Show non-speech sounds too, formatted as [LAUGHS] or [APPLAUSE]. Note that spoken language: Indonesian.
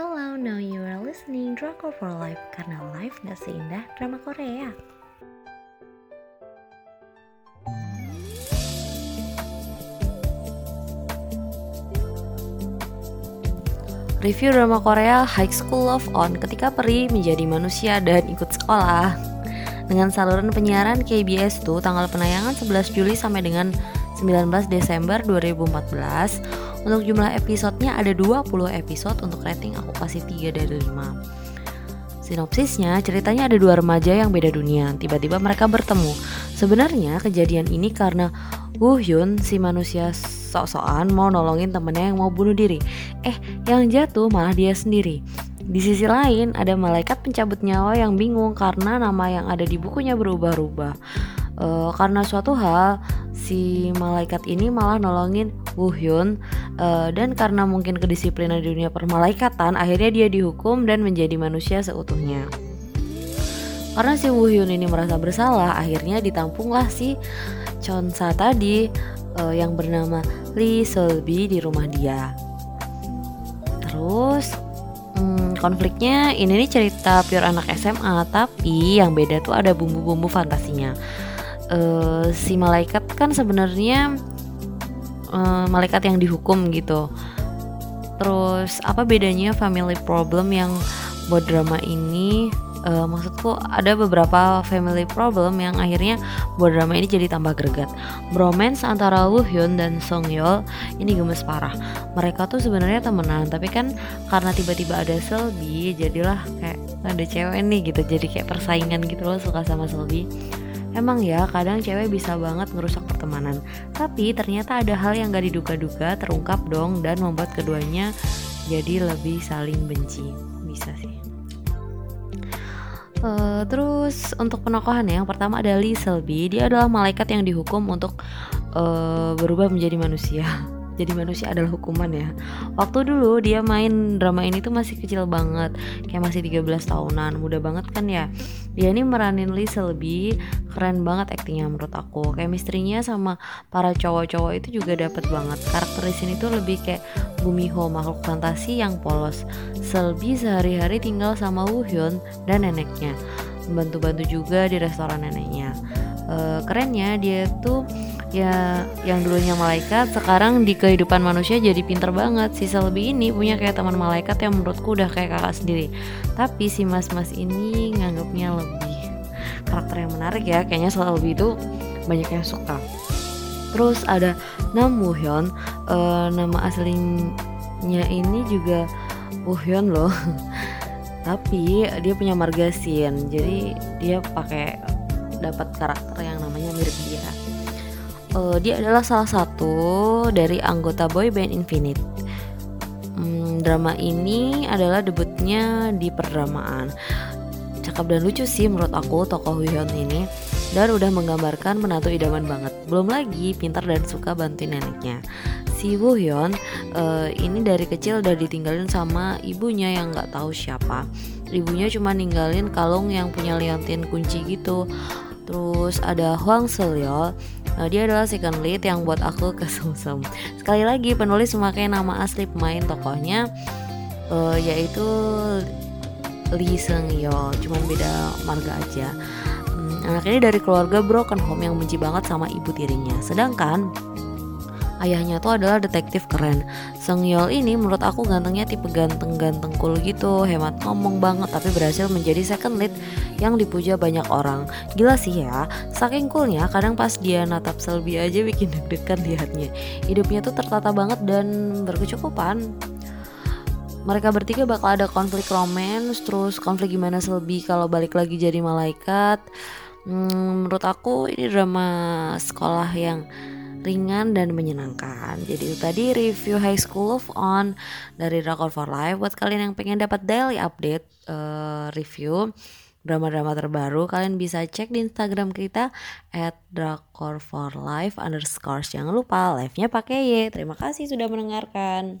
Hello, now you are listening Drakor for Life karena life gak seindah drama Korea. Review drama Korea High School Love On ketika Peri menjadi manusia dan ikut sekolah. Dengan saluran penyiaran KBS tuh tanggal penayangan 11 Juli sampai dengan 19 Desember 2014. Untuk jumlah episodenya ada 20 episode untuk rating aku kasih 3 dari 5. Sinopsisnya, ceritanya ada dua remaja yang beda dunia. Tiba-tiba mereka bertemu. Sebenarnya kejadian ini karena Woo Hyun, si manusia sok-sokan mau nolongin temennya yang mau bunuh diri. Eh, yang jatuh malah dia sendiri. Di sisi lain, ada malaikat pencabut nyawa yang bingung karena nama yang ada di bukunya berubah-ubah. E, karena suatu hal, si malaikat ini malah nolongin Woo Hyun e, dan karena mungkin kedisiplinan di dunia permalaikatan, akhirnya dia dihukum dan menjadi manusia seutuhnya. Karena si Woo Hyun ini merasa bersalah, akhirnya ditampunglah si Chonsa tadi uh, yang bernama Lee Solbi di rumah dia. Terus hmm, konfliknya ini nih cerita pure anak SMA tapi yang beda tuh ada bumbu-bumbu fantasinya. Uh, si malaikat kan sebenarnya uh, malaikat yang dihukum gitu. Terus apa bedanya family problem yang buat drama ini uh, maksudku ada beberapa family problem yang akhirnya buat drama ini jadi tambah greget. Bromance antara Woo Hyun dan Song Yeol ini gemes parah. Mereka tuh sebenarnya temenan, tapi kan karena tiba-tiba ada Selby, jadilah kayak ada cewek nih gitu, jadi kayak persaingan gitu loh suka sama Selby. Emang ya, kadang cewek bisa banget ngerusak pertemanan. Tapi ternyata ada hal yang gak diduga-duga terungkap dong dan membuat keduanya jadi lebih saling benci. Bisa sih. Uh, terus untuk penokohannya yang pertama ada Lee Selby dia adalah malaikat yang dihukum untuk uh, berubah menjadi manusia jadi manusia adalah hukuman ya. Waktu dulu dia main drama ini tuh masih kecil banget kayak masih 13 tahunan muda banget kan ya. Dia ini meranin Lee Selby keren banget aktingnya menurut aku. Kayak misterinya sama para cowok-cowok itu juga dapet banget. Karakter di sini tuh lebih kayak Bumiho makhluk fantasi yang polos. Selby sehari-hari tinggal sama Woo Hyun dan neneknya. Membantu-bantu juga di restoran neneknya. Uh, kerennya dia tuh ya yang dulunya malaikat sekarang di kehidupan manusia jadi pinter banget. Si Selby ini punya kayak teman malaikat yang menurutku udah kayak kakak sendiri. Tapi si mas-mas ini nganggapnya lebih karakter yang menarik ya. Kayaknya Selby itu banyak yang suka. Terus ada Nam Woo Hyun uh, nama aslinya ini juga Woo Hyun loh. [LAUGHS] Tapi dia punya margasin. Jadi dia pakai dapat karakter yang namanya mirip dia uh, dia adalah salah satu dari anggota boy band Infinite. Hmm, drama ini adalah debutnya di perdramaan. Cakep dan lucu sih menurut aku tokoh Hyun ini dan udah menggambarkan menantu idaman banget. Belum lagi pintar dan suka bantuin neneknya. Si Woo Hyun uh, ini dari kecil udah ditinggalin sama ibunya yang nggak tahu siapa. Ibunya cuma ninggalin kalung yang punya liontin kunci gitu. Terus ada Huang Seoul Nah, dia adalah second lead yang buat aku kesumsem. Sekali lagi penulis memakai nama asli pemain tokohnya uh, yaitu Lee Seung Yeol, cuman beda marga aja. Hmm, anak ini dari keluarga broken home yang benci banget sama ibu tirinya. Sedangkan ayahnya tuh adalah detektif keren. Seng Yeol ini menurut aku gantengnya tipe ganteng-ganteng cool gitu, hemat ngomong banget tapi berhasil menjadi second lead yang dipuja banyak orang. Gila sih ya, saking coolnya kadang pas dia natap Selby aja bikin deg-degan liatnya. Hidupnya tuh tertata banget dan berkecukupan. Mereka bertiga bakal ada konflik romance, terus konflik gimana Selby kalau balik lagi jadi malaikat. Hmm, menurut aku ini drama sekolah yang ringan dan menyenangkan. Jadi itu tadi review High School of On dari Drakor for Life. Buat kalian yang pengen dapat daily update uh, review drama-drama terbaru, kalian bisa cek di Instagram kita at Drakor for Life underscore. Jangan lupa live-nya pakai Y. Terima kasih sudah mendengarkan.